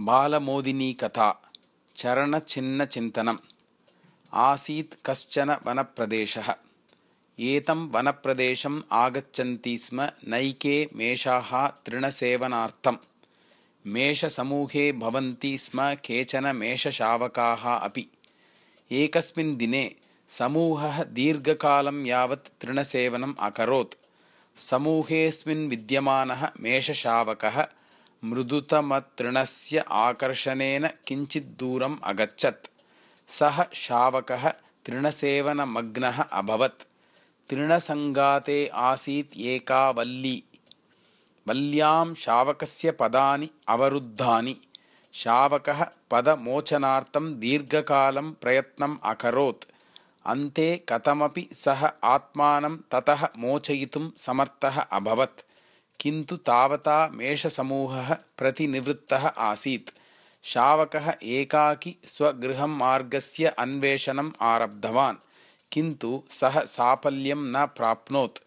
बालमोदिनी कथा चरणचिह्नचिन्तनम् आसीत् कश्चन वनप्रदेशः। एतं वनप्रदेशम् आगच्छन्ति स्म नैके मेषाः तृणसेवनार्थम्। मेषसमूहे भवन्ति स्म केचन मेषशावकाः अपि। एकस्मिन् दिने समूहः दीर्घकालं यावत् तृणसेवनम् अकरोत्। समूहेऽस्मिन् विद्यमानः मेषशावकः मृदुतमतृणस्य आकर्षणेन किञ्चित् दूरम् अगच्छत्। सः शावकः तृणसेवनमग्नः अभवत्। तृणसङ्गाते आसीत् एका वल्ली वल्यां शावकस्य पदानि अवरुद्धानि। शावकः पदमोचनार्थं दीर्घकालं प्रयत्नम् अकरोत्। अन्ते कथमपि सः आत्मानं ततः मोचयितुं समर्थः अभवत् किन्तु तावता मेषसमूहः प्रतिनिवृत्तः आसीत्। शावकः एकाकी स्वगृहं मार्गस्य अन्वेषणम् आरब्धवान् किन्तु सः साफल्यं न प्राप्नोत्।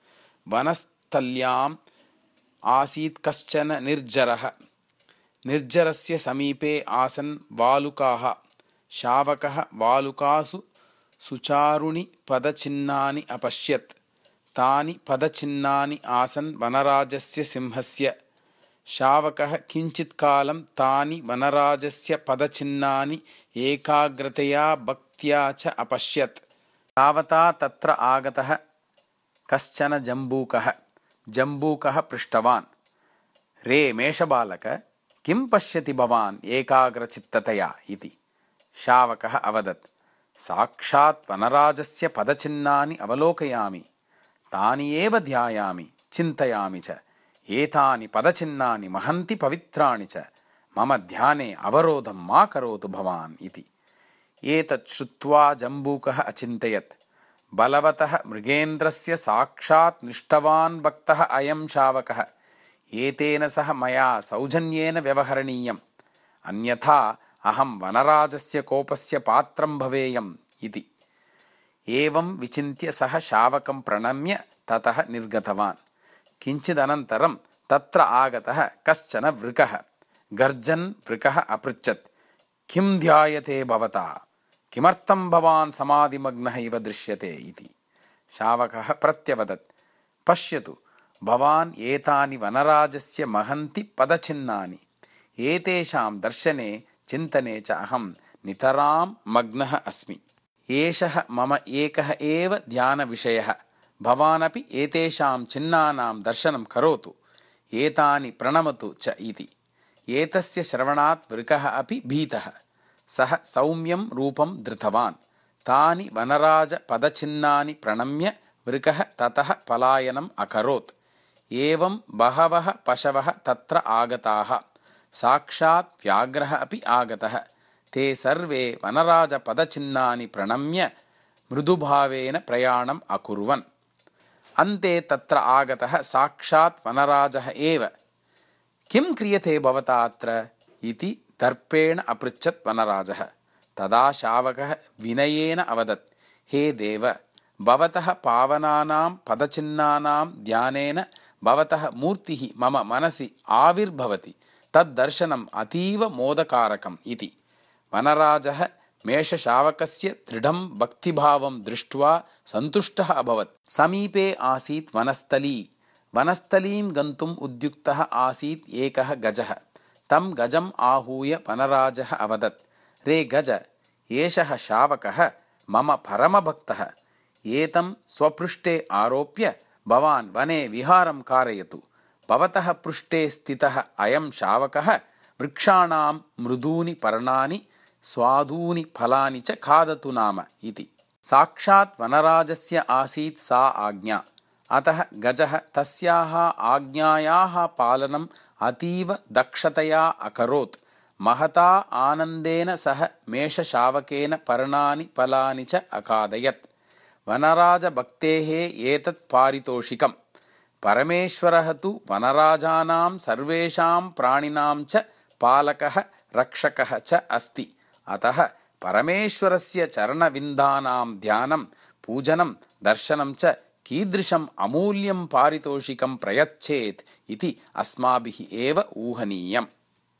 वनस्थल्याम् आसीत् कश्चन निर्जरः। निर्जरस्य समीपे आसन् वालुकाः। शावकः वालुकासु सुचारुणि पदचिह्नानि अपश्यत् तानि पदचिह्नानि आसन् वनराजस्य सिंहस्य। शावकः किञ्चित्कालं तानि वनराजस्य पदचिह्नानि एकाग्रतया भक्त्या च अपश्यत्। तावता तत्र आगतः कश्चन जम्बूकः। जम्बूकः पृष्टवान्। रे मेषबालक किं पश्यति भवान् एकाग्रचित्ततया इति। शावकः अवदत्। साक्षात् वनराजस्य पदचिह्नानि अवलोकयामि तानि एव ध्यायामि चिन्तयामि च। एतानि पदचिह्नानि महन्ति पवित्राणि च। मम ध्याने अवरोधं मा करोतु भवान् इति। एतत् श्रुत्वा जम्बूकः अचिन्तयत्। बलवतः मृगेन्द्रस्य साक्षात् निष्ठवान् भक्तः अयं शावकः। एतेन सह मया सौजन्येन व्यवहरणीयम्। अन्यथा अहं वनराजस्य कोपस्य पात्रं भवेयम् इति एवं विचिन्त्य सः शावकं प्रणम्य ततः निर्गतवान्। किञ्चिदनन्तरं तत्र आगतः कश्चन वृकः। गर्जन् वृकः अपृच्छत्। किं ध्यायते भवता? किमर्थं भवान् समाधिमग्नः इव दृश्यते इति। शावकः प्रत्यवदत्। पश्यतु भवान् एतानि वनराजस्य महन्ति पदचिह्नानि। एतेषां दर्शने चिन्तने च अहं नितरां मग्नः अस्मि एषः मम एकः एव ध्यानविषयः। भवानपि एतेषां चिह्नानां दर्शनं करोतु। एतानि प्रणमतु च इति। एतस्य श्रवणात् वृकः अपि भीतः। सः सौम्यं रूपं धृतवान्। तानि वनराजपदचिह्नानि प्रणम्य वृकः ततः पलायनम् अकरोत्। एवं बहवः पशवः तत्र आगताः। साक्षात् व्याघ्रः अपि आगतः ते सर्वे वनराजपदचिह्नानि प्रणम्य मृदुभावेन प्रयाणम् अकुर्वन्। अन्ते तत्र आगतः साक्षात् वनराजः एव। किं क्रियते भवता अत्र इति दर्पेण अपृच्छत् वनराजः। तदा शावकः विनयेन अवदत् हे देव भवतः पावनानां पदचिह्नानां ध्यानेन भवतः मूर्तिः मम मनसि आविर्भवति। तद्दर्शनम् अतीव मोदकारकम् इति वनराजः मेषशावकस्य दृढं भक्तिभावं दृष्ट्वा सन्तुष्टः अभवत्। समीपे आसीत् वनस्थली। वनस्थलीं गन्तुम् उद्युक्तः आसीत् एकः गजः। तं गजम् आहूय वनराजः अवदत्। रे गज एषः शावकः मम परमभक्तः। एतं स्वपृष्ठे आरोप्य भवान् वने विहारं कारयतु। भवतः पृष्ठे स्थितः अयं शावकः वृक्षाणां मृदूनि पर्णानि स्वादूनि फलानि च खादतु नाम इति। साक्षात् वनराजस्य आसीत् सा आज्ञा। अतः गजः तस्याः आज्ञायाः पालनम् अतीव दक्षतया अकरोत्। महता आनन्देन सह मेषशावकेन पर्णानि फलानि च अखादयत्। वनराजभक्तेः एतत् पारितोषिकम्। परमेश्वरः तु वनराजानां सर्वेषां प्राणिनां च पालकः रक्षकः च अस्ति अतः परमेश्वरस्य चरणविन्दानां ध्यानं पूजनं दर्शनं च कीदृशम् अमूल्यं पारितोषिकं प्रयच्छेत् इति अस्माभिः एव ऊहनीयम्